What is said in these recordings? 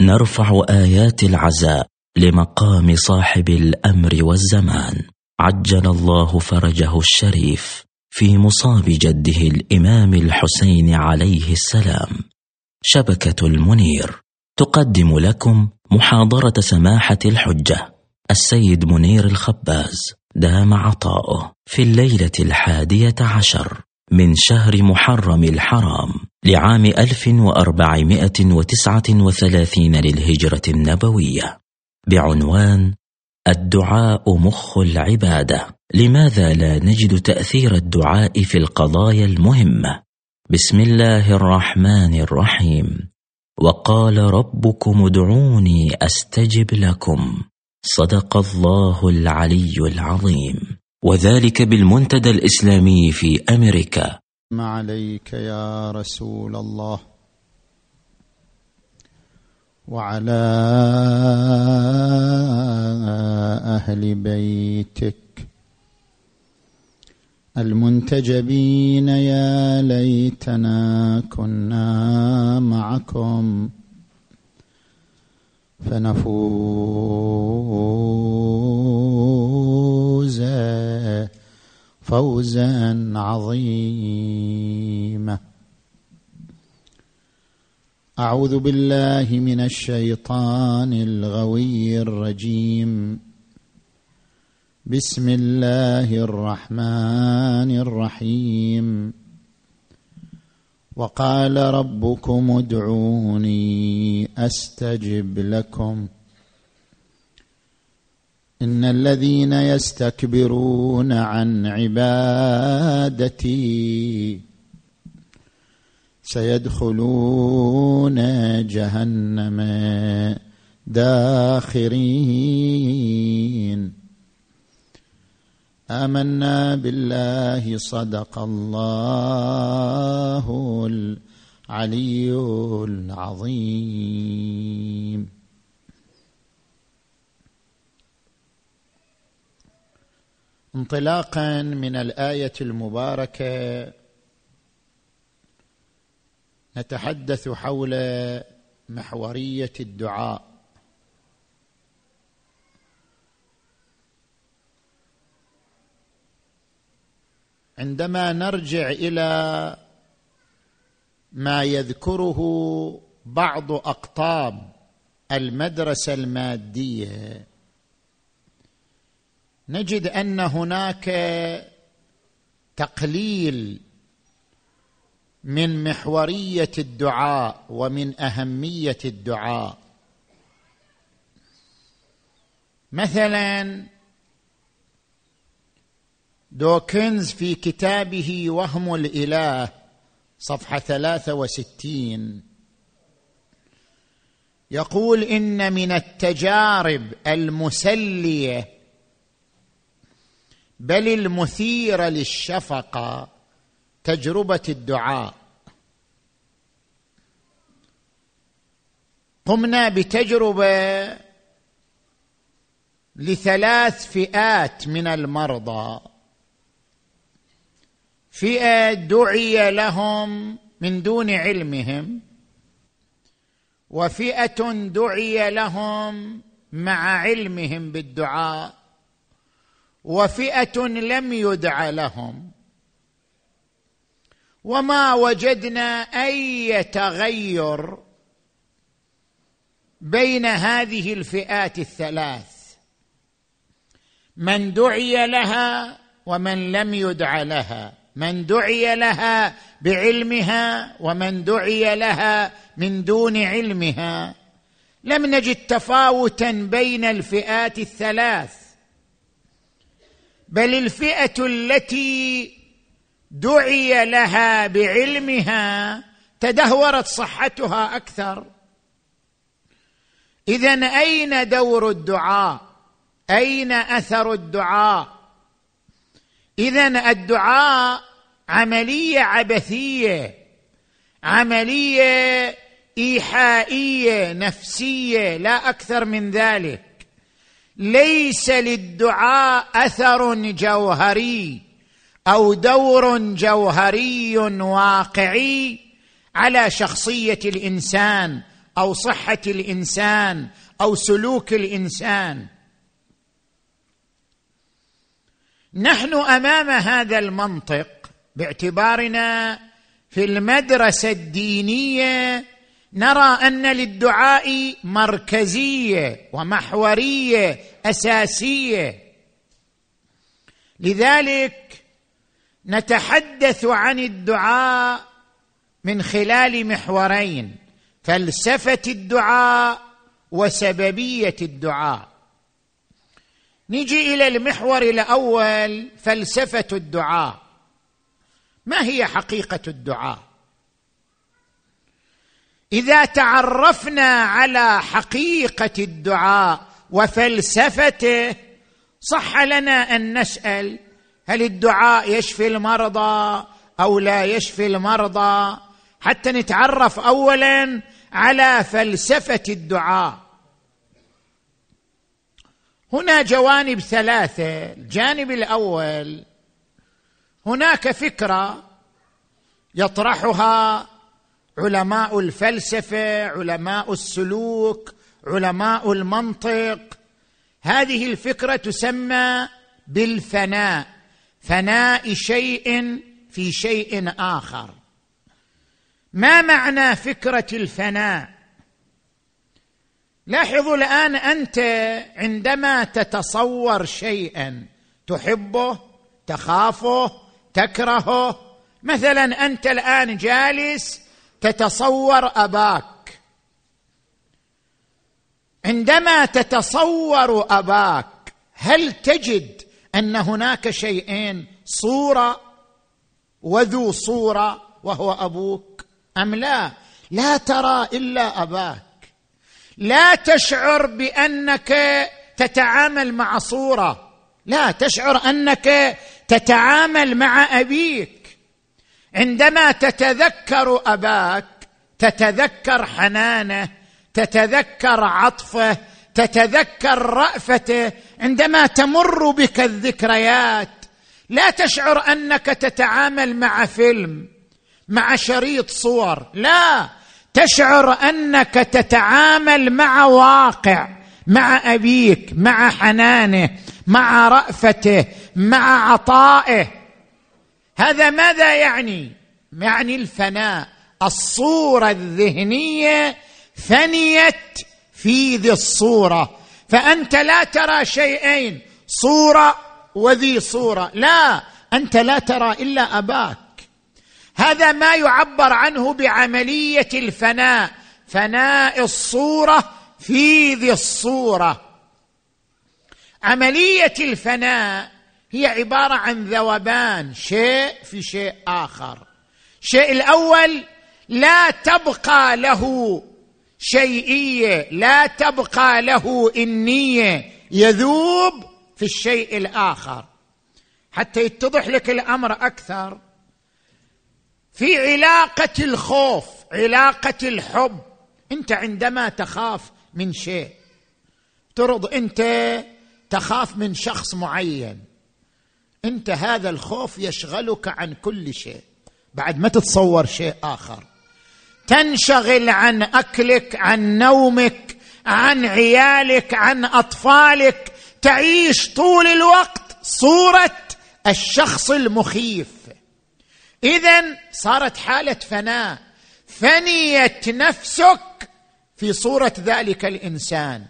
نرفع آيات العزاء لمقام صاحب الأمر والزمان. عجل الله فرجه الشريف في مصاب جده الإمام الحسين عليه السلام. شبكة المنير. تقدم لكم محاضرة سماحة الحجة. السيد منير الخباز دام عطاؤه في الليلة الحادية عشر. من شهر محرم الحرام لعام 1439 للهجرة النبوية. بعنوان الدعاء مخ العبادة. لماذا لا نجد تأثير الدعاء في القضايا المهمة؟ بسم الله الرحمن الرحيم. وقال ربكم ادعوني أستجب لكم. صدق الله العلي العظيم. وذلك بالمنتدى الإسلامي في أمريكا. ما عليك يا رسول الله. وعلى أهل بيتك. المنتجبين يا ليتنا كنا معكم. فنفوز فوزا عظيما. أعوذ بالله من الشيطان الغوي الرجيم. بسم الله الرحمن الرحيم. وقال ربكم ادعوني أستجب لكم. إن الذين يستكبرون عن عبادتي سيدخلون جهنم داخرين. آمنا بالله صدق الله العلي العظيم. انطلاقا من الآية المباركة نتحدث حول محورية الدعاء. عندما نرجع إلى ما يذكره بعض أقطاب المدرسة المادية نجد أن هناك تقليل من محورية الدعاء ومن أهمية الدعاء. مثلا دوكنز في كتابه وهم الإله صفحة ثلاثة وستين. يقول إن من التجارب المسلية بل المثيره للشفقة تجربة الدعاء. قمنا بتجربة لثلاث فئات من المرضى. فئة دعي لهم من دون علمهم وفئة دعي لهم مع علمهم بالدعاء وفئة لم يدع لهم. وما وجدنا أي تغير بين هذه الفئات الثلاث من دعي لها ومن لم يدع لها. من دعي لها بعلمها ومن دعي لها من دون علمها. لم نجد تفاوتا بين الفئات الثلاث بل الفئة التي دعي لها بعلمها تدهورت صحتها أكثر. اذا أين دور الدعاء؟ أين أثر الدعاء؟ اذا الدعاء عملية عبثية عملية إيحائية نفسية لا أكثر من ذلك. ليس للدعاء أثر جوهري أو دور جوهري واقعي على شخصية الإنسان أو صحة الإنسان أو سلوك الإنسان. نحن أمام هذا المنطق باعتبارنا في المدرسة الدينية نرى أن للدعاء مركزية ومحورية أساسية. لذلك نتحدث عن الدعاء من خلال محورين فلسفة الدعاء وسببية الدعاء. نجي إلى المحور الأول فلسفة الدعاء. ما هي حقيقة الدعاء؟ إذا تعرفنا على حقيقة الدعاء وفلسفته صح لنا أن نسأل هل الدعاء يشفي المرضى أو لا يشفي المرضى؟ حتى نتعرف اولا على فلسفة الدعاء. هنا جوانب ثلاثة. الجانب الأول هناك فكرة يطرحها علماء الفلسفة علماء السلوك علماء المنطق. هذه الفكرة تسمى بالفناء. فناء شيء في شيء آخر. ما معنى فكرة الفناء؟ لاحظوا الآن أنت عندما تتصور شيئا تحبه تخافه تكرهه؟ مثلا أنت الآن جالس تتصور أباك. عندما تتصور أباك هل تجد أن هناك شيئين صورة وذو صورة وهو أبوك؟ أم لا؟ لا ترى إلا أباك. لا تشعر بأنك تتعامل مع صورة. لا تشعر أنك تتعامل مع أبيك. عندما تتذكر أباك تتذكر حنانه تتذكر عطفه تتذكر رأفته عندما تمر بك الذكريات لا تشعر أنك تتعامل مع فيلم مع شريط صور. لا تشعر أنك تتعامل مع واقع مع أبيك مع حنانه مع رأفته مع عطائه. هذا ماذا يعني؟ يعني الفناء. الصورة الذهنية فنيت في ذي الصورة. فأنت لا ترى شيئين صورة وذي صورة. لا أنت لا ترى إلا أباك. هذا ما يعبر عنه بعملية الفناء. فناء الصورة في ذي الصورة. عملية الفناء هي عبارة عن ذوبان شيء في شيء آخر. الشيء الأول لا تبقى له شيئية لا تبقى له إنية يذوب في الشيء الآخر. حتى يتضح لك الأمر أكثر. في علاقة الخوف علاقة الحب أنت عندما تخاف من شيء ترض أنت تخاف من شخص معين. انت هذا الخوف يشغلك عن كل شيء. بعد ما تتصور شيء آخر. تنشغل عن أكلك عن نومك عن عيالك عن أطفالك. تعيش طول الوقت صورة الشخص المخيف. اذا صارت حالة فناء. فنيت نفسك في صورة ذلك الإنسان.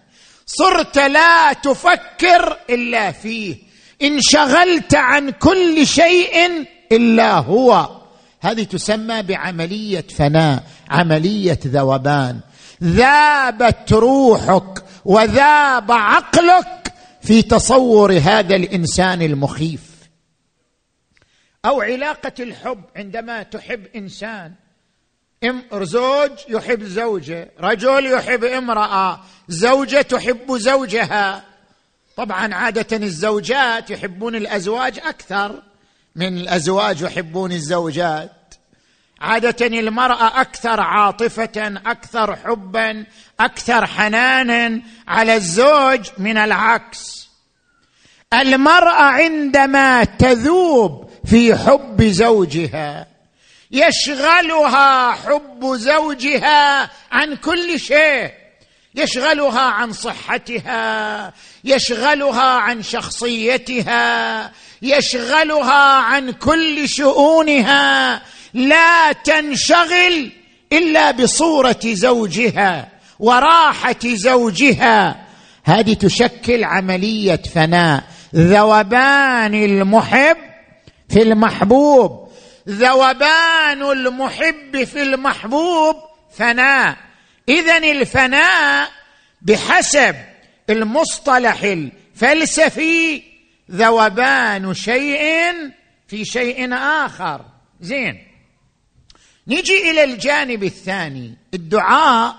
صرت لا تفكر إلا فيه. انشغلت عن كل شيء إلا هو. هذه تسمى بعملية فناء عملية ذوبان. ذابت روحك وذاب عقلك في تصور هذا الإنسان المخيف. أو علاقة الحب عندما تحب إنسان زوج يحب زوجة رجل يحب امرأة زوجة تحب زوجها. طبعا عادة الزوجات يحبون الأزواج أكثر من الأزواج يحبون الزوجات. عادة المرأة أكثر عاطفة أكثر حبا أكثر حنانا على الزوج من العكس. المرأة عندما تذوب في حب زوجها يشغلها حب زوجها عن كل شيء. يشغلها عن صحتها يشغلها عن شخصيتها يشغلها عن كل شؤونها. لا تنشغل إلا بصورة زوجها وراحة زوجها. هذه تشكل عملية فناء ذوبان المحب في المحبوب. ذوبان المحب في المحبوب فناء. اذا الفناء بحسب المصطلح الفلسفي ذوبان شيء في شيء آخر. زين. نجي إلى الجانب الثاني. الدعاء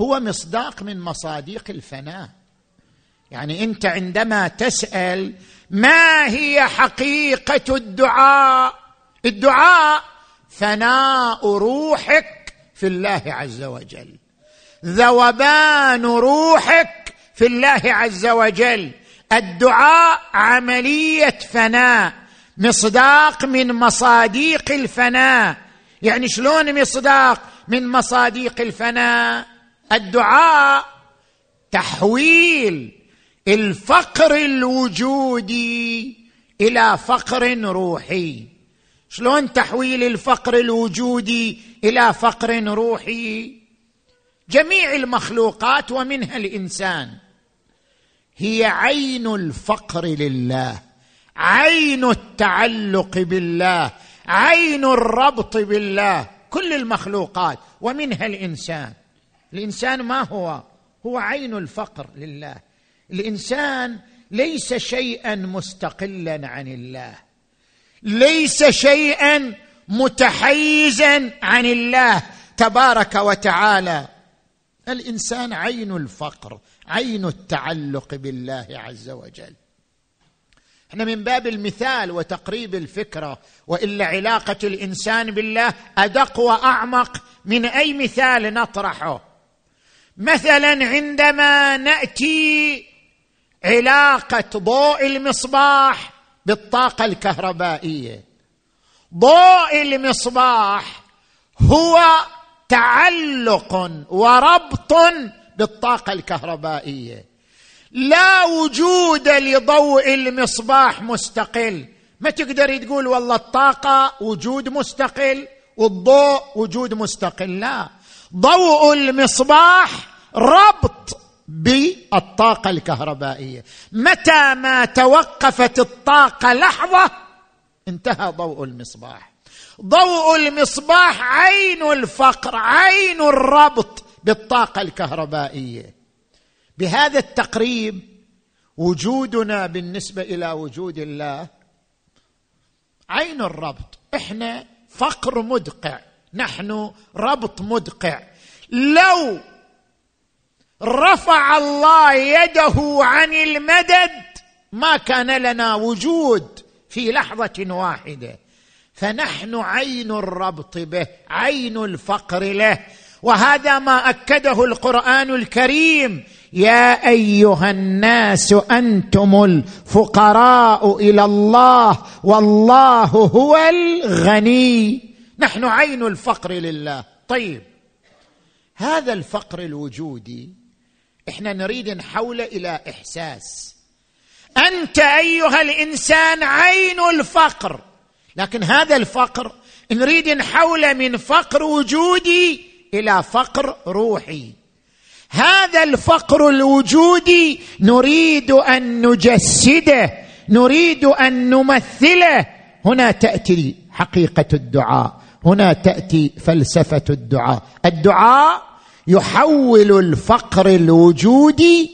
هو مصداق من مصاديق الفناء. يعني أنت عندما تسأل ما هي حقيقة الدعاء؟ الدعاء فناء روحك في الله عز وجل. ذوبان روحك في الله عز وجل. الدعاء عملية فناء مصداق من مصاديق الفناء. يعني شلون مصداق من مصاديق الفناء؟ الدعاء تحويل الفقر الوجودي إلى فقر روحي. شلون تحويل الفقر الوجودي إلى فقر روحي؟ جميع المخلوقات ومنها الإنسان. هي عين الفقر لله عين التعلق بالله عين الربط بالله كل المخلوقات ومنها الإنسان. الإنسان ما هو؟ هو عين الفقر لله. الإنسان ليس شيئا مستقلا عن الله. ليس شيئا متحيزا عن الله تبارك وتعالى. الإنسان عين الفقر عين التعلق بالله عز وجل. إحنا من باب المثال وتقريب الفكرة وإلا علاقة الإنسان بالله أدق وأعمق من أي مثال نطرحه. مثلا عندما نأتي علاقة ضوء المصباح بالطاقة الكهربائية. ضوء المصباح هو تعلق وربط بالطاقة الكهربائية. لا وجود لضوء المصباح مستقل. ما تقدر تقول والله الطاقة وجود مستقل والضوء وجود مستقل. لا. ضوء المصباح ربط بالطاقة الكهربائية. متى ما توقفت الطاقة لحظة انتهى ضوء المصباح. ضوء المصباح عين الفقر عين الربط بالطاقة الكهربائية. بهذا التقريب وجودنا بالنسبة إلى وجود الله عين الربط. إحنا فقر مدقع نحن ربط مدقع. لو رفع الله يده عن المدد ما كان لنا وجود في لحظة واحدة. فنحن عين الربط به عين الفقر له. وهذا ما أكده القرآن الكريم يا أيها الناس أنتم الفقراء إلى الله والله هو الغني. نحن عين الفقر لله. طيب هذا الفقر الوجودي إحنا نريد نحوله إلى إحساس. أنت أيها الإنسان عين الفقر. لكن هذا الفقر نريد نحوله من فقر وجودي إلى فقر روحي. هذا الفقر الوجودي نريد أن نجسده نريد أن نمثله. هنا تأتي حقيقة الدعاء هنا تأتي فلسفة الدعاء. الدعاء يحول الفقر الوجودي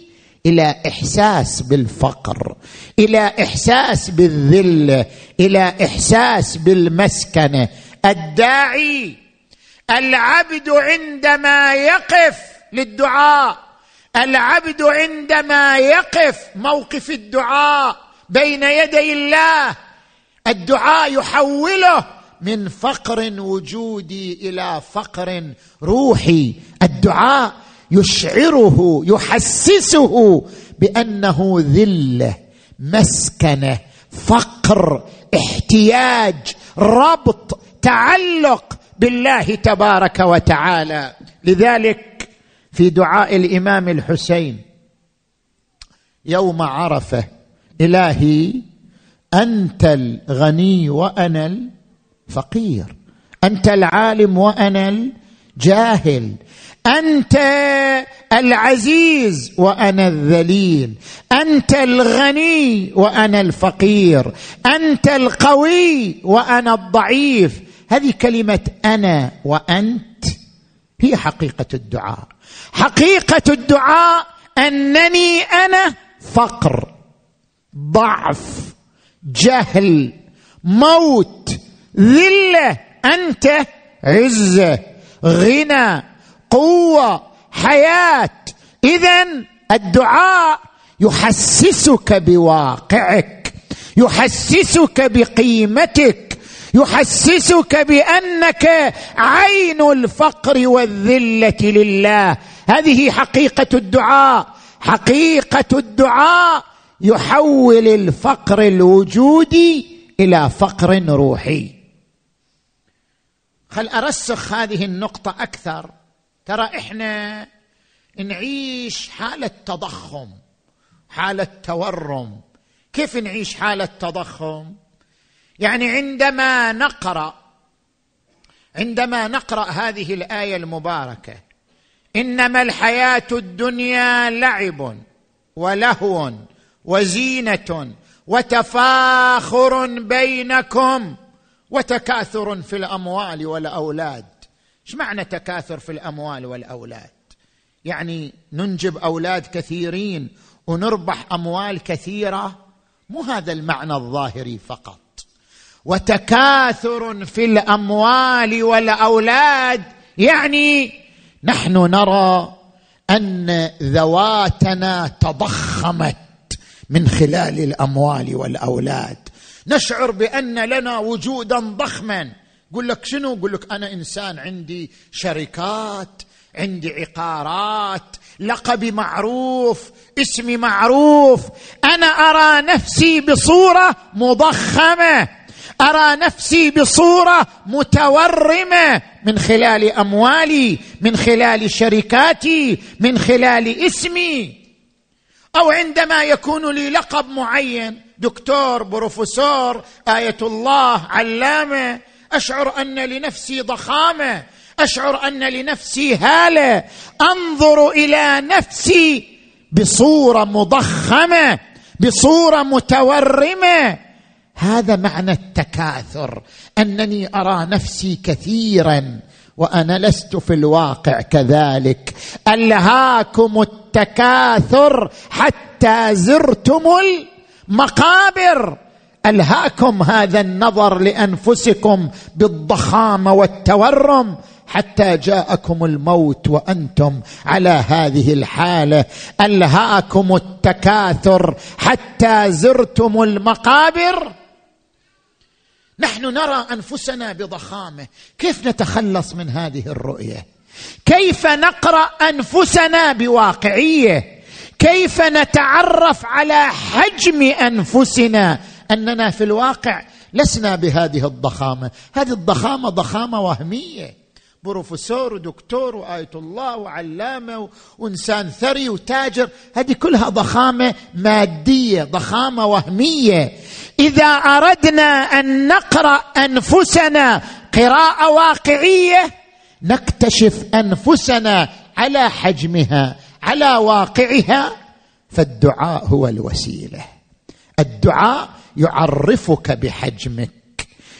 إلى إحساس بالفقر إلى إحساس بالذله إلى إحساس بالمسكنه الداعي العبد عندما يقف للدعاء العبد عندما يقف موقف الدعاء بين يدي الله الدعاء يحوله من فقر وجودي إلى فقر روحي. الدعاء يشعره يحسسه بأنه ذله مسكنه فقر احتياج ربط تعلق بالله تبارك وتعالى. لذلك في دعاء الإمام الحسين يوم عرفة إلهي أنت الغني وأنا الفقير أنت العالم وأنا الجاهل. أنت العزيز وأنا الذليل. أنت الغني وأنا الفقير. أنت القوي وأنا الضعيف. هذه كلمة أنا وأنت. هي حقيقة الدعاء. حقيقة الدعاء أنني أنا فقر ضعف جهل موت ذلة أنت عزة غنى قوة حياة. اذا الدعاء يحسسك بواقعك يحسسك بقيمتك يحسسك بأنك عين الفقر والذلة لله. هذه حقيقة الدعاء. حقيقة الدعاء يحول الفقر الوجودي إلى فقر روحي. خل أرسخ هذه النقطة أكثر. ترى إحنا نعيش حالة تضخم حالة تورم. كيف نعيش حالة تضخم؟ يعني عندما نقرأ عندما نقرأ هذه الآية المباركة إنما الحياة الدنيا لعب ولهو وزينة وتفاخر بينكم. وتكاثر في الأموال والأولاد. إيش معنى تكاثر في الأموال والأولاد؟ يعني ننجب أولاد كثيرين ونربح أموال كثيرة؟ مو هذا المعنى الظاهري فقط. وتكاثر في الأموال والأولاد يعني نحن نرى أن ذواتنا تضخمت من خلال الأموال والأولاد. نشعر بأن لنا وجودا ضخما. يقول لك شنو؟ يقول لك أنا إنسان عندي شركات عندي عقارات لقبي معروف اسمي معروف. أنا أرى نفسي بصورة مضخمة. أرى نفسي بصورة متورمة من خلال أموالي من خلال شركاتي من خلال اسمي. أو عندما يكون لي لقب معين دكتور بروفيسور آية الله علامة. أشعر أن لنفسي ضخامة. أشعر أن لنفسي هالة. أنظر إلى نفسي بصورة مضخمة بصورة متورمة. هذا معنى التكاثر أنني أرى نفسي كثيرا وأنا لست في الواقع كذلك. ألهاكم التكاثر حتى زرتم المقابر ألهاكم هذا النظر لأنفسكم بالضخامة والتورم حتى جاءكم الموت وأنتم على هذه الحالة. ألهاكم التكاثر حتى زرتم المقابر. نحن نرى أنفسنا بضخامة. كيف نتخلص من هذه الرؤية؟ كيف نقرأ أنفسنا بواقعية؟ كيف نتعرف على حجم أنفسنا أننا في الواقع لسنا بهذه الضخامة؟ هذه الضخامة ضخامة وهمية. بروفيسور ودكتور وآية الله وعلامة وإنسان ثري وتاجر هذه كلها ضخامة مادية ضخامة وهمية. إذا أردنا أن نقرأ أنفسنا قراءة واقعية نكتشف أنفسنا على حجمها. على واقعها فالدعاء هو الوسيلة. الدعاء يعرفك بحجمك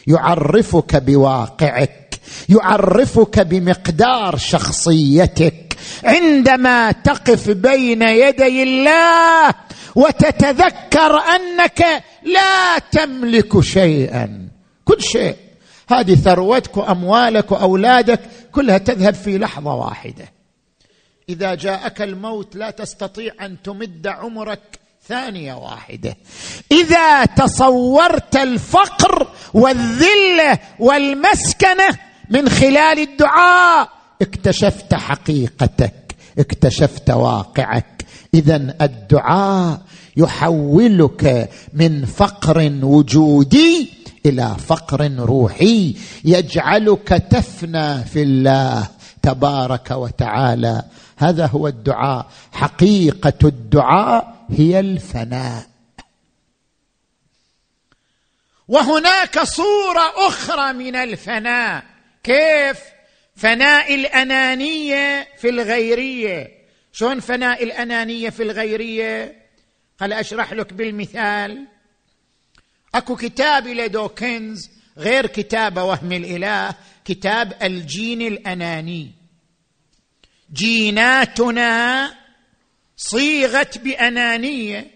يعرفك بواقعك يعرفك بمقدار شخصيتك. عندما تقف بين يدي الله وتتذكر أنك لا تملك شيئا كل شيء. هذه ثروتك وأموالك وأولادك كلها تذهب في لحظة واحدة. إذا جاءك الموت لا تستطيع أن تمد عمرك ثانية واحدة. إذا تصورت الفقر والذله والمسكنة من خلال الدعاء اكتشفت حقيقتك اكتشفت واقعك. اذا الدعاء يحولك من فقر وجودي إلى فقر روحي يجعلك تفنى في الله تبارك وتعالى. هذا هو الدعاء. حقيقة الدعاء هي الفناء. وهناك صورة أخرى من الفناء. كيف؟ فناء الأنانية في الغيرية. شلون فناء الأنانية في الغيرية؟ خل أشرح لك بالمثال. أكو كتاب لدوكنز غير كتاب وهم الإله كتاب الجين الأناني. جيناتنا صيغت بأنانية.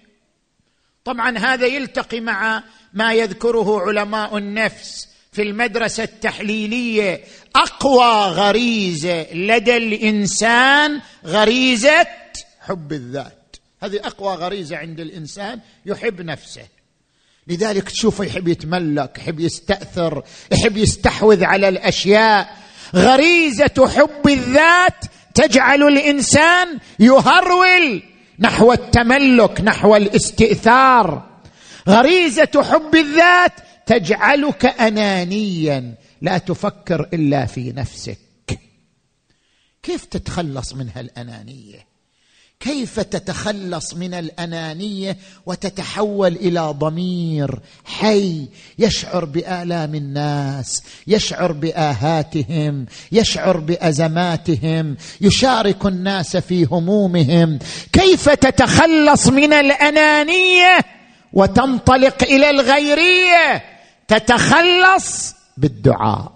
طبعا هذا يلتقي مع ما يذكره علماء النفس في المدرسة التحليلية. أقوى غريزة لدى الإنسان غريزة حب الذات. هذه أقوى غريزة عند الإنسان يحب نفسه. لذلك تشوفه يحب يتملك يحب يستأثر يحب يستحوذ على الأشياء. غريزة حب الذات تجعل الإنسان يهرول نحو التملك نحو الاستئثار. غريزة حب الذات تجعلك انانيا لا تفكر إلا في نفسك. كيف تتخلص من هالأنانية؟ كيف تتخلص من الأنانية وتتحول إلى ضمير حي يشعر بآلام الناس يشعر بآهاتهم يشعر بأزماتهم يشارك الناس في همومهم. كيف تتخلص من الأنانية وتنطلق إلى الغيرية؟ تتخلص بالدعاء.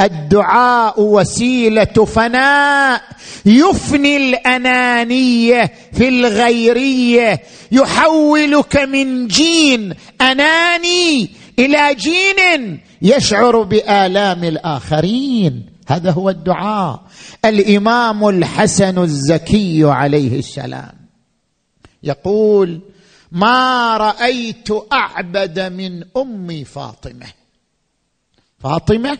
الدعاء وسيلة فناء. يفني الأنانية في الغيرية. يحولك من جين أناني إلى جين يشعر بآلام الآخرين. هذا هو الدعاء. الإمام الحسن الزكي عليه السلام يقول ما رأيت أعبد من امي فاطمة. فاطمة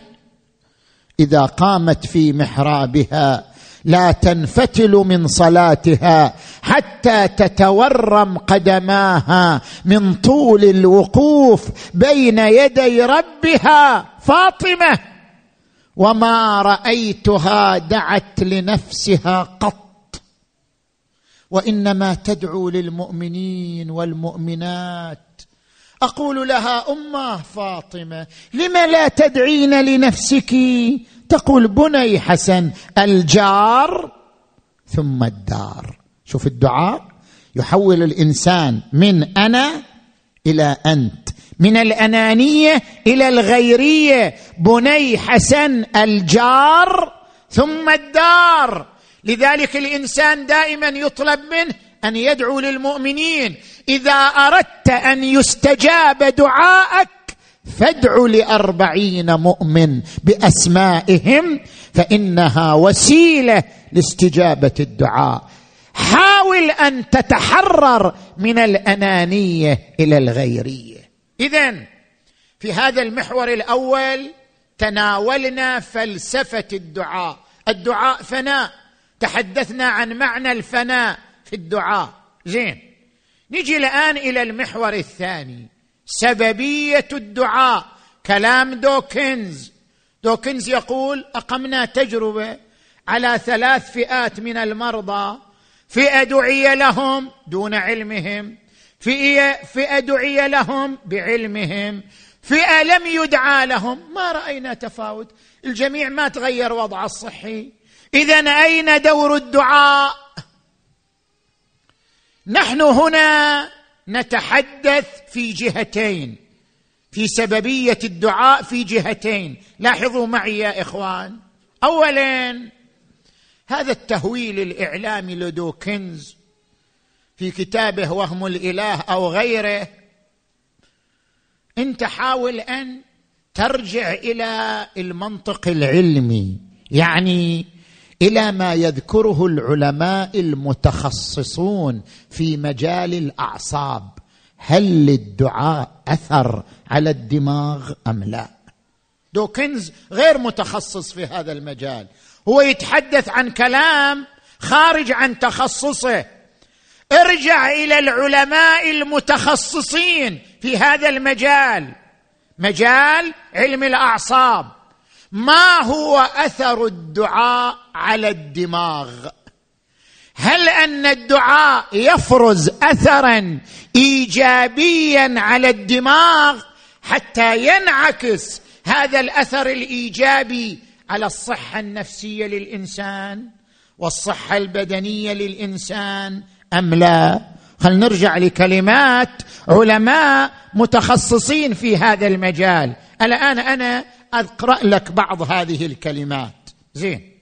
إذا قامت في محرابها لا تنفتل من صلاتها حتى تتورم قدماها من طول الوقوف بين يدي ربها فاطمة. وما رأيتها دعت لنفسها قط. وإنما تدعو للمؤمنين والمؤمنات أقول لها أمة فاطمة لم لا تدعين لنفسك؟ تقول بني حسن الجار ثم الدار. شوف الدعاء. يحول الإنسان من أنا إلى أنت. من الأنانية إلى الغيرية. بني حسن الجار ثم الدار. لذلك الإنسان دائما يطلب منه أن يدعو للمؤمنين. إذا أردت أن يستجاب دعاءك فادع لأربعين مؤمن بأسمائهم فإنها وسيلة لاستجابة الدعاء. حاول أن تتحرر من الأنانية إلى الغيرية. اذا في هذا المحور الأول تناولنا فلسفة الدعاء. الدعاء فناء. تحدثنا عن معنى الفناء. في الدعاء. زين. نجي الآن إلى المحور الثاني. سببية الدعاء. كلام دوكنز. دوكنز يقول أقمنا تجربة على ثلاث فئات من المرضى. فئة دعي لهم دون علمهم. فئه فئة دعي لهم بعلمهم. فئة لم يدعى لهم. ما رأينا تفاوت. الجميع ما تغير وضعه الصحي. اذا أين دور الدعاء؟ نحن هنا نتحدث في جهتين في سببية الدعاء في جهتين. لاحظوا معي يا إخوان. اولا هذا التهويل الإعلامي لدوكنز في كتابه وهم الإله أو غيره. أنت حاول أن ترجع إلى المنطق العلمي يعني إلى ما يذكره العلماء المتخصصون في مجال الأعصاب. هل للدعاء أثر على الدماغ أم لا؟ دوكنز غير متخصص في هذا المجال. هو يتحدث عن كلام خارج عن تخصصه. ارجع إلى العلماء المتخصصين في هذا المجال. مجال علم الأعصاب. ما هو أثر الدعاء على الدماغ؟ هل أن الدعاء يفرز اثرا ايجابيا على الدماغ حتى ينعكس هذا الأثر الإيجابي على الصحة النفسية للإنسان والصحة البدنية للإنسان أم لا؟ خل نرجع لكلمات علماء متخصصين في هذا المجال. الآن أنا أقرأ لك بعض هذه الكلمات. زين.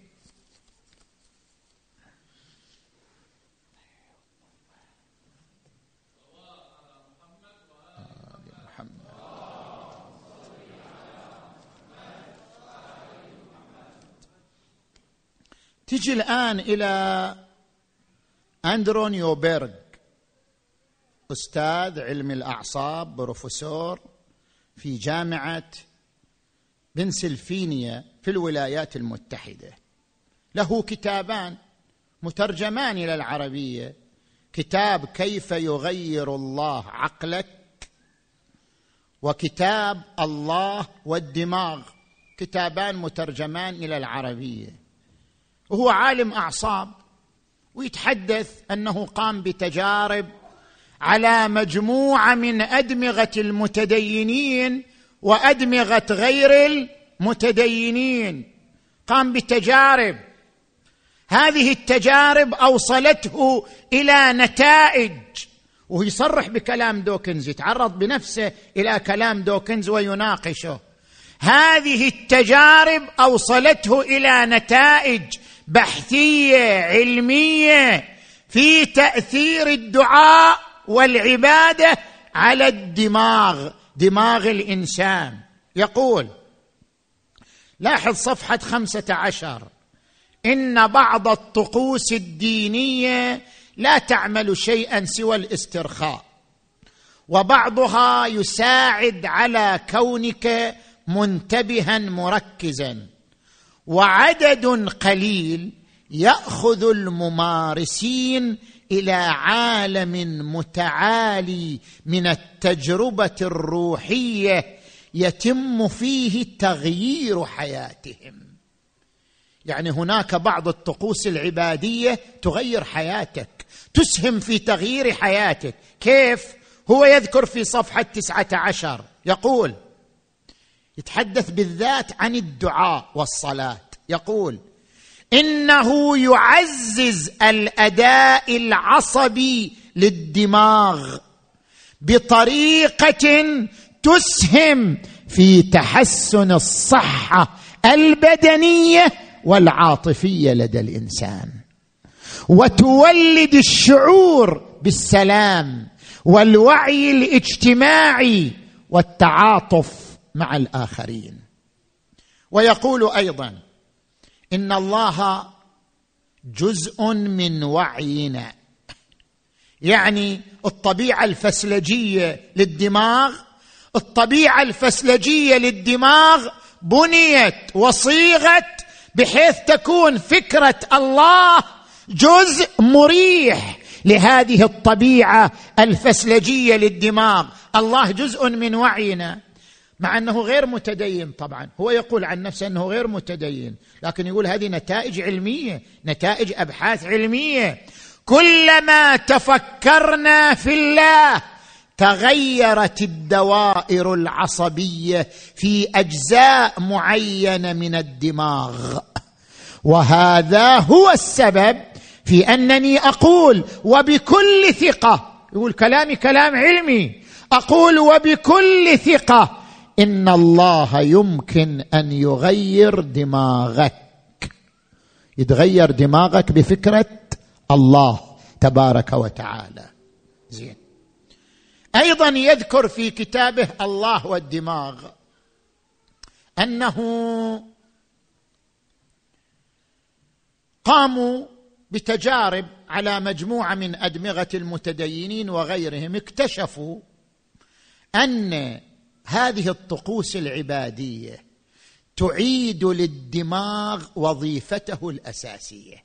تجي الآن إلى اندرو نيوبرغ أستاذ علم الأعصاب بروفيسور في بنسلفينيا في الولايات المتحدة. له كتابان مترجمان إلى العربية. كتاب كيف يغير الله عقلك وكتاب الله والدماغ. كتابان مترجمان إلى العربية. وهو عالم أعصاب ويتحدث أنه قام بتجارب على مجموعة من أدمغة المتدينين وادمغه غير المتدينين. قام بتجارب هذه التجارب أوصلته إلى نتائج. وهو يصرح بكلام دوكنز يتعرض بنفسه إلى كلام دوكنز ويناقشه. هذه التجارب أوصلته إلى نتائج بحثية علمية في تأثير الدعاء والعبادة على الدماغ. دماغ الإنسان. يقول لاحظ صفحة خمسة عشر. إن بعض الطقوس الدينية لا تعمل شيئا سوى الاسترخاء وبعضها يساعد على كونك منتبها مركزا وعدد قليل يأخذ الممارسين إلى عالم متعالي من التجربة الروحية يتم فيه تغيير حياتهم. يعني هناك بعض الطقوس العبادية تغير حياتك تسهم في تغيير حياتك. كيف؟ هو يذكر في صفحة تسعة عشر يقول يتحدث بالذات عن الدعاء والصلاة. يقول إنه يعزز الأداء العصبي للدماغ بطريقة تسهم في تحسن الصحة البدنية والعاطفية لدى الإنسان. وتولد الشعور بالسلام والوعي الاجتماعي والتعاطف مع الآخرين. ويقول أيضا إن الله جزء من وعينا. يعني الطبيعة الفسلجية للدماغ الطبيعة الفسلجية للدماغ بنيت وصيغت بحيث تكون فكرة الله جزء مريح لهذه الطبيعة الفسلجية للدماغ. الله جزء من وعينا. مع أنه غير متدين طبعا. هو يقول عن نفسه أنه غير متدين. لكن يقول هذه نتائج علمية نتائج أبحاث علمية. كلما تفكرنا في الله تغيرت الدوائر العصبية في أجزاء معينة من الدماغ. وهذا هو السبب في أنني أقول وبكل ثقة يقول كلامي كلام علمي أقول وبكل ثقة إن الله يمكن أن يغير دماغك. يتغير دماغك بفكرة الله تبارك وتعالى. زين. أيضا يذكر في كتابه الله والدماغ أنه قاموا بتجارب على مجموعة من أدمغة المتدينين وغيرهم اكتشفوا أن هذه الطقوس العبادية تعيد للدماغ وظيفته الأساسية.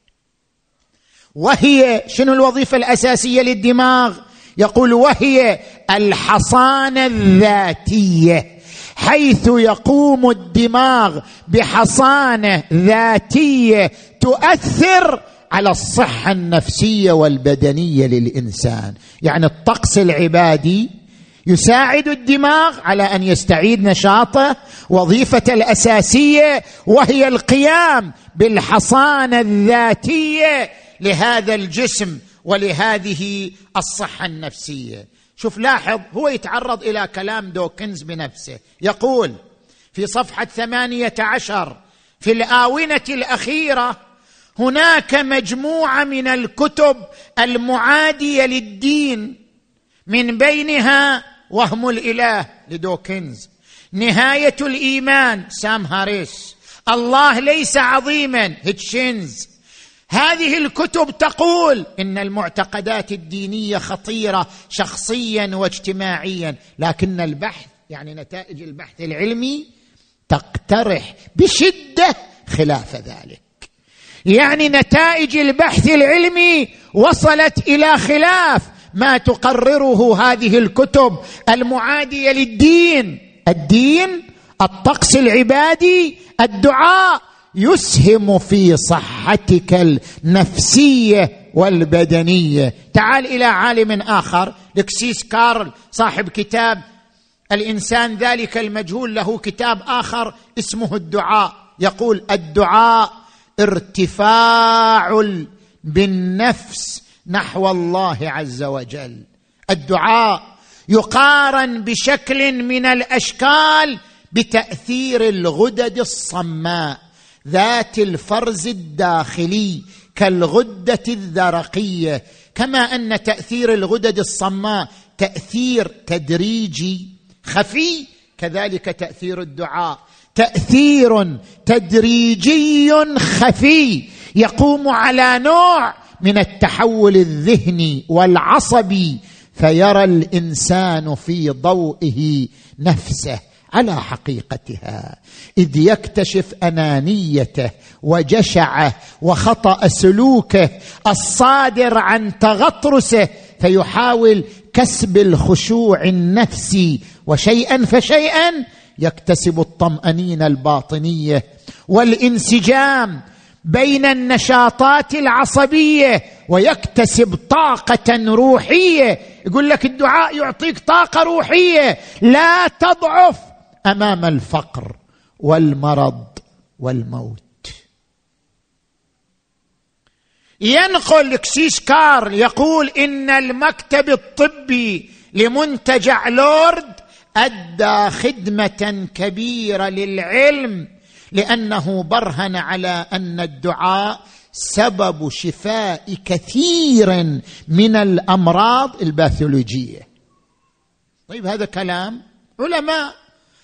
وهي شنو الوظيفة الأساسية للدماغ؟ يقول وهي الحصانه الذاتية حيث يقوم الدماغ بحصانه ذاتية تؤثر على الصحة النفسية والبدنية للإنسان. يعني الطقس العبادي يساعد الدماغ على أن يستعيد نشاطه وظيفته الأساسية وهي القيام بالحصانة الذاتية لهذا الجسم ولهذه الصحة النفسية. شوف لاحظ هو يتعرض إلى كلام دوكنز بنفسه. يقول في صفحة ثمانية عشر في الآونة الأخيرة هناك مجموعة من الكتب المعادية للدين من بينها وهم الإله لدوكنز. نهاية الإيمان سام هاريس. الله ليس عظيما هيتشينز. هذه الكتب تقول إن المعتقدات الدينية خطيرة شخصيا واجتماعيا لكن البحث يعني نتائج البحث العلمي تقترح بشدة خلاف ذلك. يعني نتائج البحث العلمي وصلت إلى خلاف ما تقرره هذه الكتب المعادية للدين. الدين الطقس العبادي الدعاء يسهم في صحتك النفسية والبدنية. تعال إلى عالم آخر. لكسيس كارل صاحب كتاب الإنسان ذلك المجهول له كتاب آخر اسمه الدعاء. يقول الدعاء ارتفاع بالنفس نحو الله عز وجل. الدعاء يقارن بشكل من الأشكال بتأثير الغدد الصماء ذات الفرز الداخلي كالغدة الذرقية. كما أن تأثير الغدد الصماء تأثير تدريجي خفي كذلك تأثير الدعاء. تأثير تدريجي خفي يقوم على نوع من التحول الذهني والعصبي فيرى الإنسان في ضوئه نفسه على حقيقتها. إذ يكتشف أنانيته وجشعه وخطأ سلوكه الصادر عن تغطرسه فيحاول كسب الخشوع النفسي وشيئا فشيئا يكتسب الطمأنينة الباطنية والانسجام. بين النشاطات العصبية ويكتسب طاقة روحية. يقول لك الدعاء يعطيك طاقة روحية. لا تضعف أمام الفقر والمرض والموت. ينقل كسيس كارل يقول إن المكتب الطبي لمنتجع لورد أدى خدمة كبيرة للعلم لأنه برهن على أن الدعاء سبب شفاء كثير من الأمراض الباثولوجية. طيب هذا كلام علماء.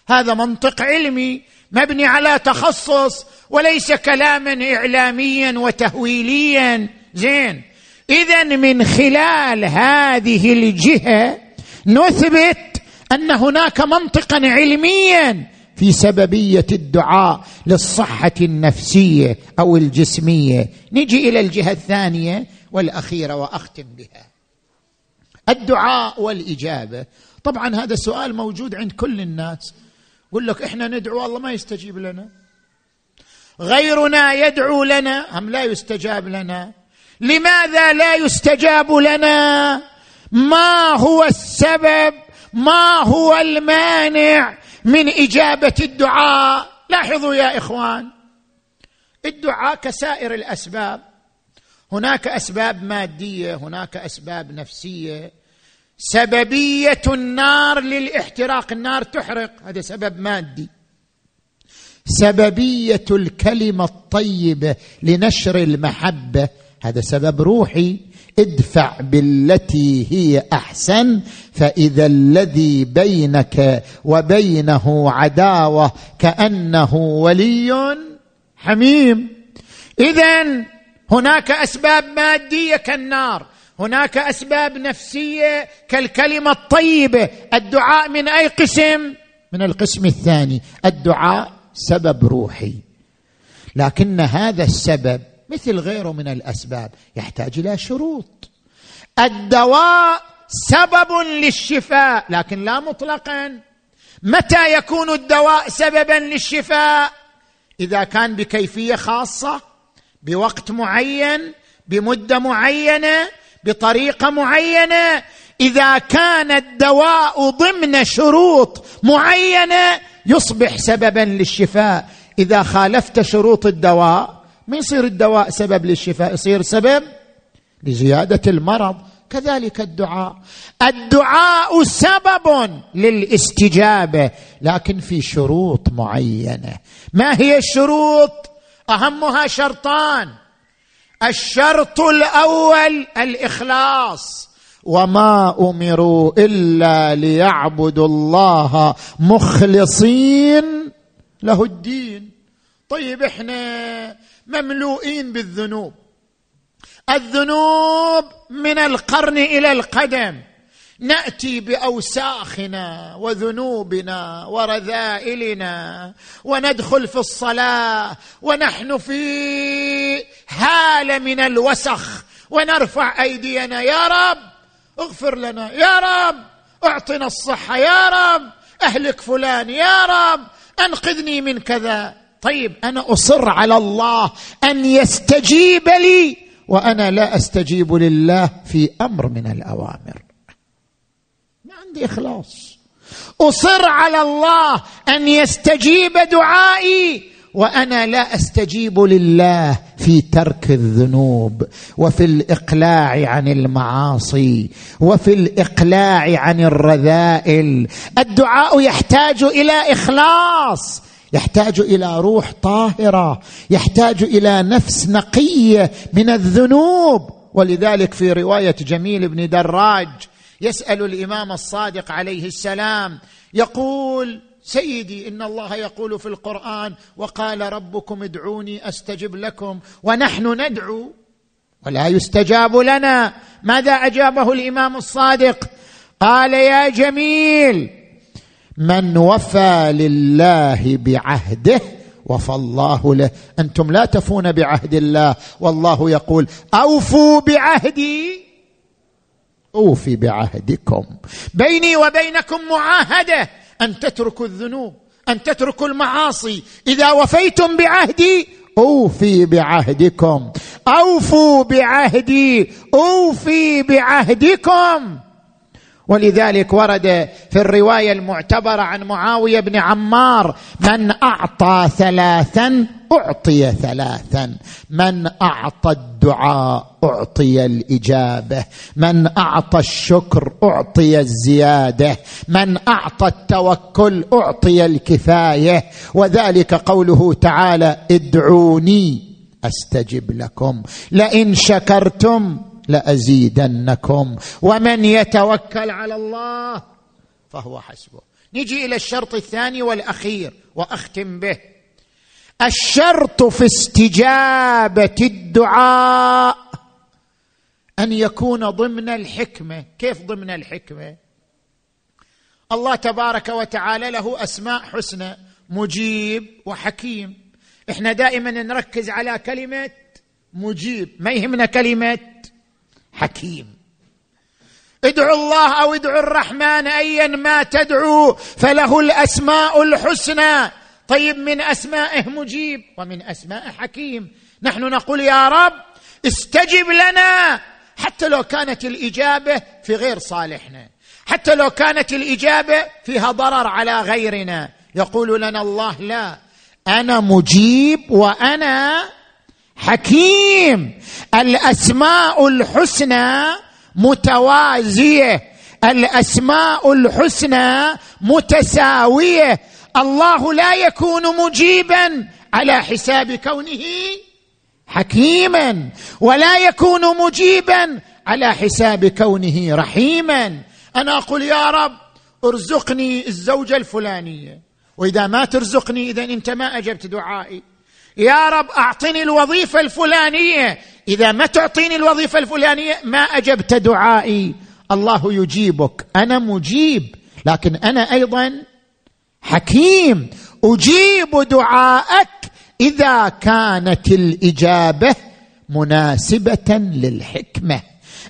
هذا منطق علمي مبني على تخصص وليس كلاما إعلاميا وتهويليا. زين. اذا من خلال هذه الجهة نثبت أن هناك منطقا علميا في سببية الدعاء للصحة النفسية أو الجسمية. نجي إلى الجهة الثانية والأخيرة وأختم بها. الدعاء والإجابة. طبعا هذا السؤال موجود عند كل الناس. يقول لك إحنا ندعو الله ما يستجيب لنا. غيرنا يدعو لنا أم لا يستجاب لنا؟ لماذا لا يستجاب لنا؟ ما هو السبب؟ ما هو المانع؟ من إجابة الدعاء. لاحظوا يا إخوان الدعاء كسائر الأسباب. هناك أسباب مادية هناك أسباب نفسية. سببية النار للاحتراق النار تحرق. هذا سبب مادي. سببية الكلمة الطيبة لنشر المحبة. هذا سبب روحي. ادفع بالتي هي أحسن فإذا الذي بينك وبينه عداوة كأنه ولي حميم. اذا هناك أسباب مادية كالنار هناك أسباب نفسية كالكلمة الطيبة الدعاء من أي قسم؟ من القسم الثاني الدعاء سبب روحي. لكن هذا السبب مثل غيره من الأسباب يحتاج إلى شروط. الدواء سبب للشفاء لكن لا مطلقا. متى يكون الدواء سببا للشفاء؟ إذا كان بكيفية خاصة بوقت معين بمدة معينة بطريقة معينة. إذا كان الدواء ضمن شروط معينة يصبح سببا للشفاء. إذا خالفت شروط الدواء ما يصير الدواء سبب للشفاء يصير سبب لزيادة المرض. كذلك الدعاء. الدعاء سبب للاستجابة لكن في شروط معينة. ما هي الشروط؟ أهمها شرطان. الشرط الأول الإخلاص. وما أمروا إلا ليعبدوا الله مخلصين له الدين. طيب إحنا مملوئين بالذنوب. الذنوب من القرن إلى القدم. نأتي بأوساخنا وذنوبنا ورذائلنا وندخل في الصلاة ونحن في هالة من الوسخ ونرفع أيدينا. يا رب اغفر لنا. يا رب أعطنا الصحة. يا رب أهلك فلان. يا رب أنقذني من كذا. طيب أنا أصر على الله أن يستجيب لي وأنا لا أستجيب لله في أمر من الأوامر. ما عندي إخلاص. أصر على الله أن يستجيب دعائي وأنا لا أستجيب لله في ترك الذنوب وفي الإقلاع عن المعاصي وفي الإقلاع عن الرذائل. الدعاء يحتاج إلى إخلاص. يحتاج إلى روح طاهرة يحتاج إلى نفس نقية من الذنوب. ولذلك في رواية جميل بن دراج يسأل الإمام الصادق عليه السلام يقول سيدي إن الله يقول في القرآن وقال ربكم ادعوني أستجب لكم ونحن ندعو ولا يستجاب لنا. ماذا أجابه الإمام الصادق؟ قال يا جميل من وفى لله بعهده وفى الله له. أنتم لا تفون بعهد الله. والله يقول أوفوا بعهدي. أوفي بعهدكم. بيني وبينكم معاهدة. أن تتركوا الذنوب أن تتركوا المعاصي. إذا وفيتم بعهدي أوفي بعهدكم. أوفوا بعهدي. أوفي بعهدكم. ولذلك ورد في الرواية المعتبرة عن معاوية بن عمار من أعطى ثلاثا أعطي ثلاثا من أعطى الدعاء أعطي الإجابة من أعطى الشكر أعطي الزيادة من أعطى التوكل أعطي الكفاية وذلك قوله تعالى ادعوني أستجب لكم لئن شكرتم لأزيدنكم. ومن يتوكل على الله فهو حسبه. نجي إلى الشرط الثاني والأخير وأختم به. الشرط في استجابة الدعاء أن يكون ضمن الحكمة. كيف ضمن الحكمة؟ الله تبارك وتعالى له أسماء حسنى مجيب وحكيم. إحنا دائما نركز على كلمة مجيب. ما يهمنا كلمة حكيم. ادعوا الله أو ادعوا الرحمن ايا ما تدعو فله الأسماء الحسنى. طيب من أسمائه مجيب ومن أسمائه حكيم. نحن نقول يا رب استجب لنا. حتى لو كانت الإجابة في غير صالحنا. حتى لو كانت الإجابة فيها ضرر على غيرنا. يقول لنا الله لا أنا مجيب وأنا حكيم. الأسماء الحسنى متوازية. الأسماء الحسنى متساوية. الله لا يكون مجيبا على حساب كونه حكيما ولا يكون مجيبا على حساب كونه رحيما. أنا أقول يا رب ارزقني الزوجة الفلانية. وإذا ما ترزقني إذا أنت ما أجبت دعائي. يا رب أعطني الوظيفة الفلانية. إذا ما تعطيني الوظيفة الفلانية ما أجبت دعائي. الله يجيبك. أنا مجيب لكن أنا أيضا حكيم. أجيب دعاءك إذا كانت الإجابة مناسبة للحكمة.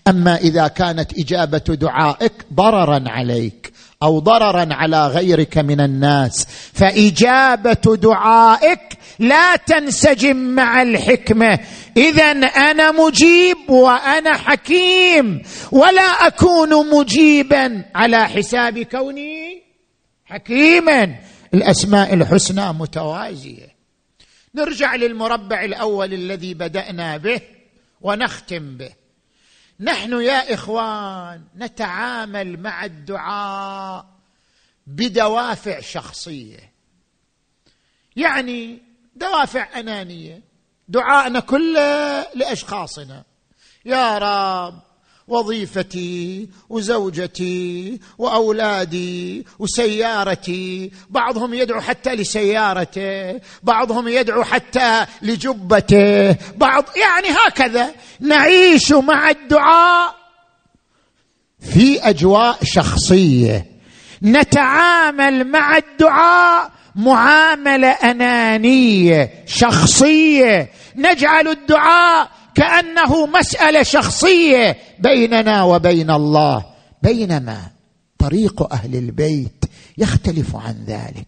أما إذا كانت إجابة دعائك ضررا عليك. أو ضررا على غيرك من الناس. فإجابة دعائك لا تنسجم مع الحكمة. اذا أنا مجيب وأنا حكيم. ولا أكون مجيبا على حساب كوني حكيما. الأسماء الحسنى متوازية. نرجع للمربع الأول الذي بدأنا به ونختم به. نحن يا إخوان نتعامل مع الدعاء بدوافع شخصية. يعني دوافع أنانية. دعاءنا كله لأشخاصنا. يا رب وظيفتي وزوجتي وأولادي وسيارتي. بعضهم يدعو حتى لسيارته بعضهم يدعو حتى لجبته. بعض يعني هكذا نعيش مع الدعاء في أجواء شخصية. نتعامل مع الدعاء معاملة أنانية شخصية. نجعل الدعاء كأنه مسألة شخصية بيننا وبين الله. بينما طريق أهل البيت يختلف عن ذلك.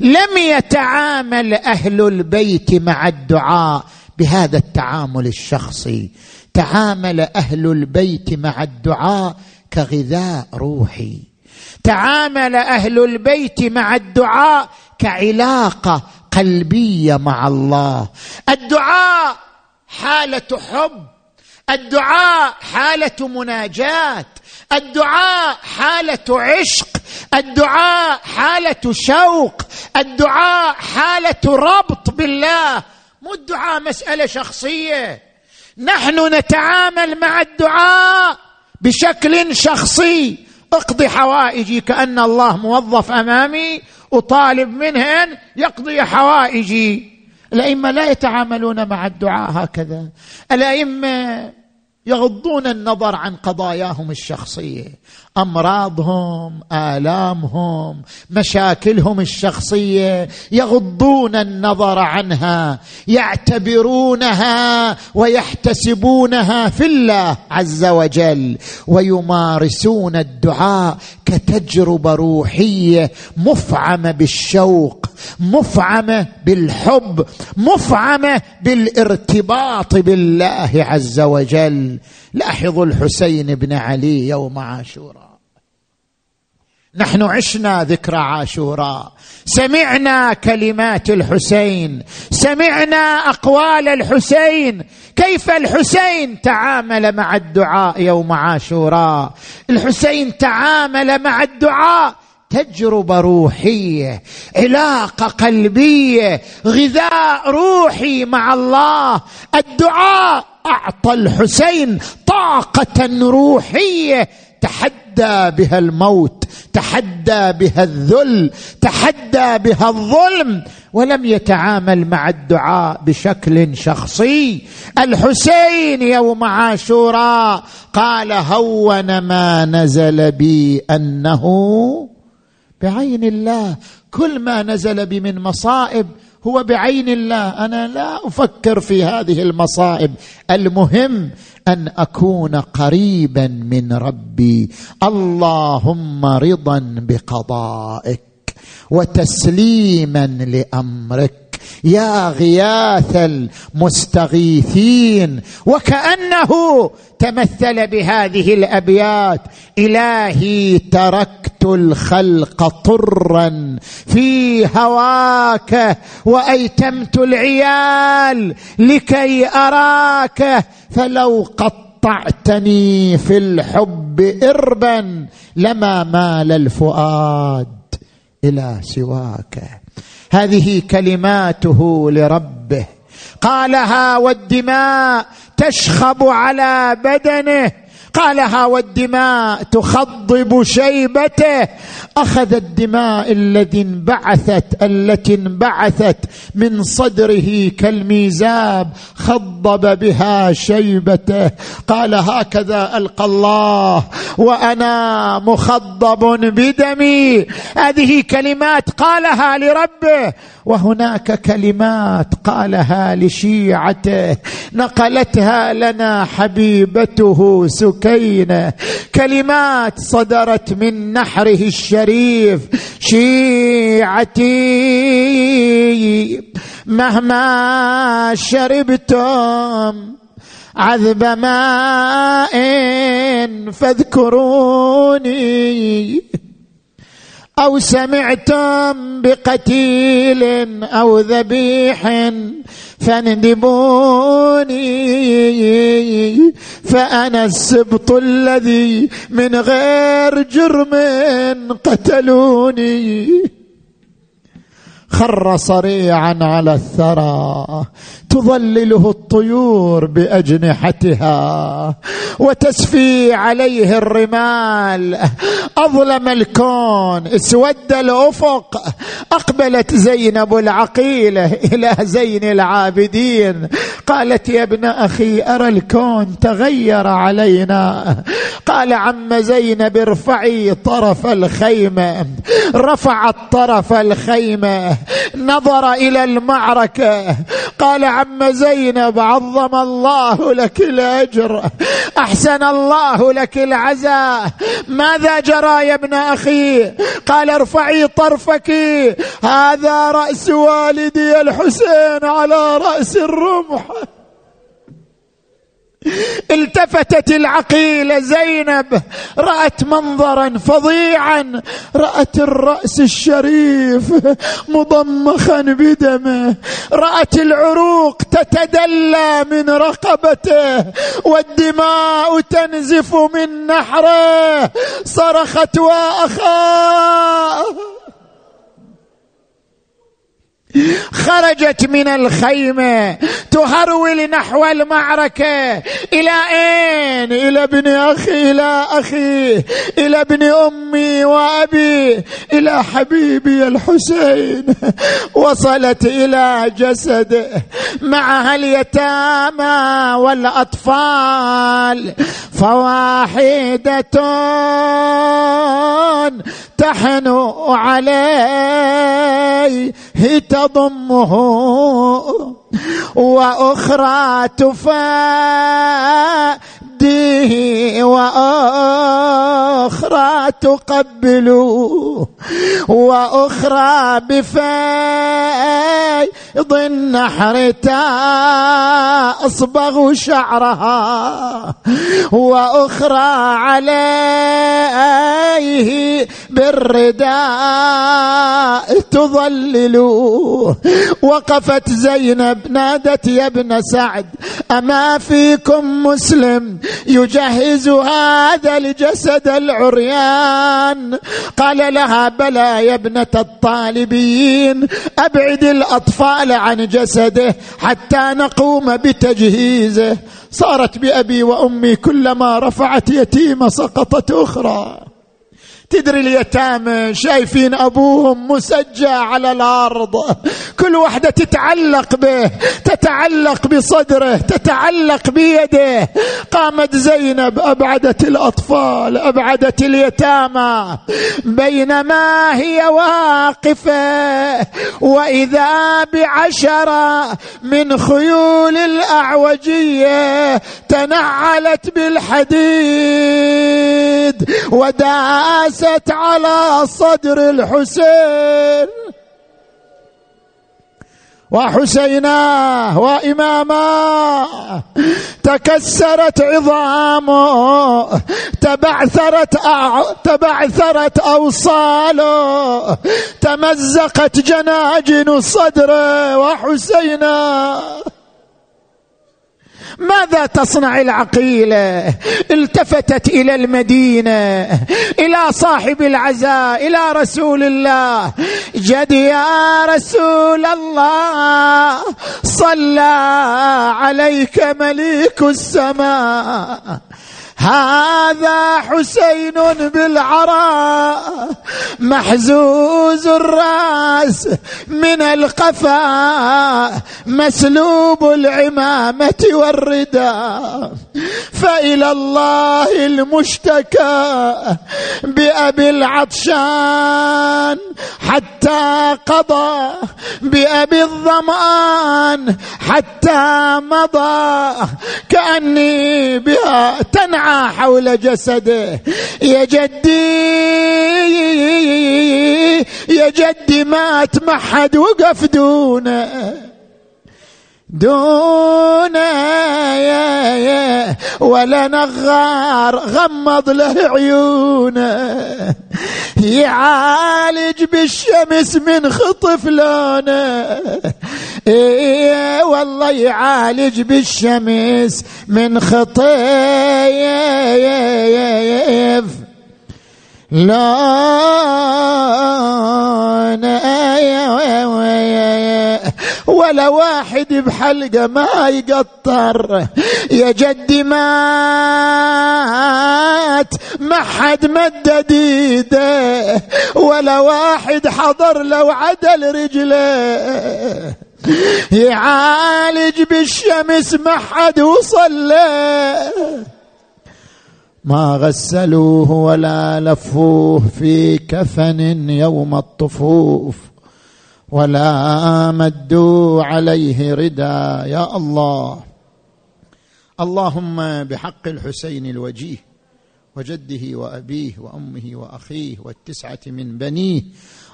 لم يتعامل أهل البيت مع الدعاء بهذا التعامل الشخصي. تعامل أهل البيت مع الدعاء كغذاء روحي. تعامل أهل البيت مع الدعاء كعلاقة قلبية مع الله. الدعاء حالة حب الدعاء حالة مناجاة الدعاء حالة عشق الدعاء حالة شوق الدعاء حالة ربط بالله. مو الدعاء مسألة شخصية. نحن نتعامل مع الدعاء بشكل شخصي. اقضي حوائجي كأن الله موظف أمامي أطالب منه أن يقضي حوائجي. الأئمة لا يتعاملون مع الدعاء هكذا. الأئمة يغضون النظر عن قضاياهم الشخصية. أمراضهم آلامهم مشاكلهم الشخصية يغضون النظر عنها يعتبرونها ويحتسبونها في الله عز وجل ويمارسون الدعاء كتجربة روحية مفعمة بالشوق مفعمة بالحب مفعمة بالارتباط بالله عز وجل. لاحظوا الحسين بن علي يوم عاشوراء. نحن عشنا ذكرى عاشوراء سمعنا كلمات الحسين. سمعنا أقوال الحسين. كيف الحسين تعامل مع الدعاء يوم عاشوراء الحسين تعامل مع الدعاء تجربة روحية علاقة قلبية غذاء روحي مع الله. الدعاء أعطى الحسين طاقة روحية تحدى بها الموت. تحدى بها الذل تحدى بها الظلم ولم يتعامل مع الدعاء بشكل شخصي. الحسين يوم عاشوراء قال هون ما نزل بي أنه بعين الله. كل ما نزل بي من مصائب هو بعين الله. أنا لا أفكر في هذه المصائب. المهم أن أكون قريبا من ربي. اللهم رضا بقضائك وتسليما لأمرك. يا غياث المستغيثين. وكأنه تمثل بهذه الأبيات. إلهي تركت الخلق طرا في هواك وأيتمت العيال لكي أراك فلو قطعتني في الحب إربا لما مال الفؤاد إلى سواك. هذه كلماته لربه. قالها والدماء تشخب على بدنه قالها والدماء تخضب شيبته. أخذ الدماء الذي انبعثت التي انبعثت من صدره كالميزاب خضب بها شيبته. قال هكذا ألقى الله وأنا مخضب بدمي. هذه كلمات قالها لربه وهناك كلمات قالها لشيعته. نقلتها لنا حبيبته سك سكينه كلمات صدرت من نحره الشريف. شيعتي مهما شربتم عذب ماء فاذكروني. أو سمعتم بقتيل أو ذبيح فاندبوني فأنا السبط الذي من غير جرم قتلوني. خر صريعا على الثرى تظلله الطيور بأجنحتها وتسفي عليه الرمال. أظلم الكون اسود الأفق. أقبلت زينب العقيلة إلى زين العابدين. قالت يا ابن أخي أرى الكون تغير علينا. قال عم زينب ارفعي طرف الخيمه رفعت طرف الخيمه نظر إلى المعركة. قال عم زينب عظم الله لك الأجر أحسن الله لك العزاء. ماذا جرى يا ابن أخي؟ قال ارفعي طرفك. هذا رأس والدي الحسين على رأس الرمح. التفتت العقيله زينب رأت منظرا فظيعا رأت الرأس الشريف مضمخا بدمه رأت العروق تتدلى من رقبته والدماء تنزف من نحره صرخت وأخاه. خرجت من الخيمه تهرول نحو المعركة. إلى أين؟ إلى ابن أخي إلى أخي إلى ابن أمي وأبي إلى حبيبي الحسين. وصلت إلى جسده معها اليتامى والأطفال. فواحدة تحن عليه تضمه وأخرى تفاديه وأخرى تقبل وأخرى بفيض النحر تصبغ شعرها وأخرى عليه بالرداء تظلل وقفت زينب نادت يا ابن سعد أما فيكم مسلم يجهز هذا الجسد العريان. قال لها بلى يا ابنة الطالبين أبعد الأطفال عن جسده حتى نقوم بتجهيزه. صارت بأبي وأمي كلما رفعت يتيمه سقطت أخرى. تدري اليتامى؟ شايفين أبوهم مسجى على الأرض. كل واحدة تتعلق به تتعلق بصدره تتعلق بيده. قامت زينب أبعدت الأطفال أبعدت اليتامى. بينما هي واقفة وإذا بعشره من خيول الأعوجية تنعلت بالحديد وداس دست على صدر الحسين وحسيناه وإماماه تكسرت عظامه تبعثرت. تبعثرت أوصاله تمزقت جناجن صدره وحسيناه ماذا تصنع العقيله التفتت إلى المدينة إلى صاحب العزاء إلى رسول الله. جد يا رسول الله صلى عليك مليك السماء. هذا حسين بالعراء محزوز الراس من القفا مسلوب العمامة والرداء. فإلى الله المشتكى بأبي العطشان حتى قضى بأبي الظمآن حتى مضى. كأني بها تنعى حول جسده. يا جدي يا جدي مات ما حد وقف دونه. دون يا يا ولا نغار غمض له عيونه. يعالج بالشمس من خطف لونه. إيه والله يعالج بالشمس من خطيف لونه. ولا واحد بحلقة ما يقطر. يا جدي مات ما حد مدد ايده ولا واحد حضر لو عدل رجله. يعالج بالشمس ما حد وصل ما غسلوه ولا لفوه في كفن يوم الطفوف. ولا مدوا عليه ردا يا الله. اللهم بحق الحسين الوجيه وجده وأبيه وأمه وأخيه والتسعة من بنيه.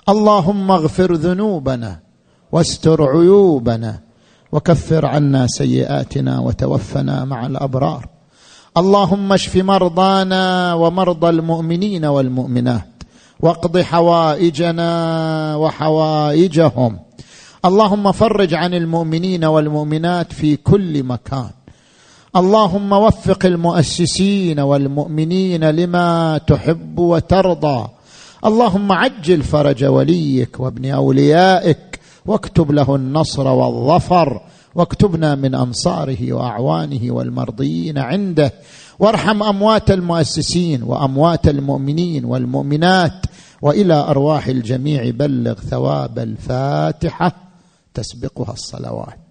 اللهم اغفر ذنوبنا واستر عيوبنا وكفر عنا سيئاتنا وتوفنا مع الأبرار. اللهم اشف مرضانا ومرضى المؤمنين والمؤمنات. واقض حوائجنا وحوائجهم. اللهم فرج عن المؤمنين والمؤمنات في كل مكان. اللهم وفق المؤسسين والمؤمنين لما تحب وترضى. اللهم عجل فرج وليك وابن أوليائك واكتب له النصر والظفر. واكتبنا من انصاره وأعوانه والمرضيين عنده. وارحم أموات المؤسسين وأموات المؤمنين والمؤمنات وإلى أرواح الجميع. بلغ ثواب الفاتحة. تسبقها الصلوات.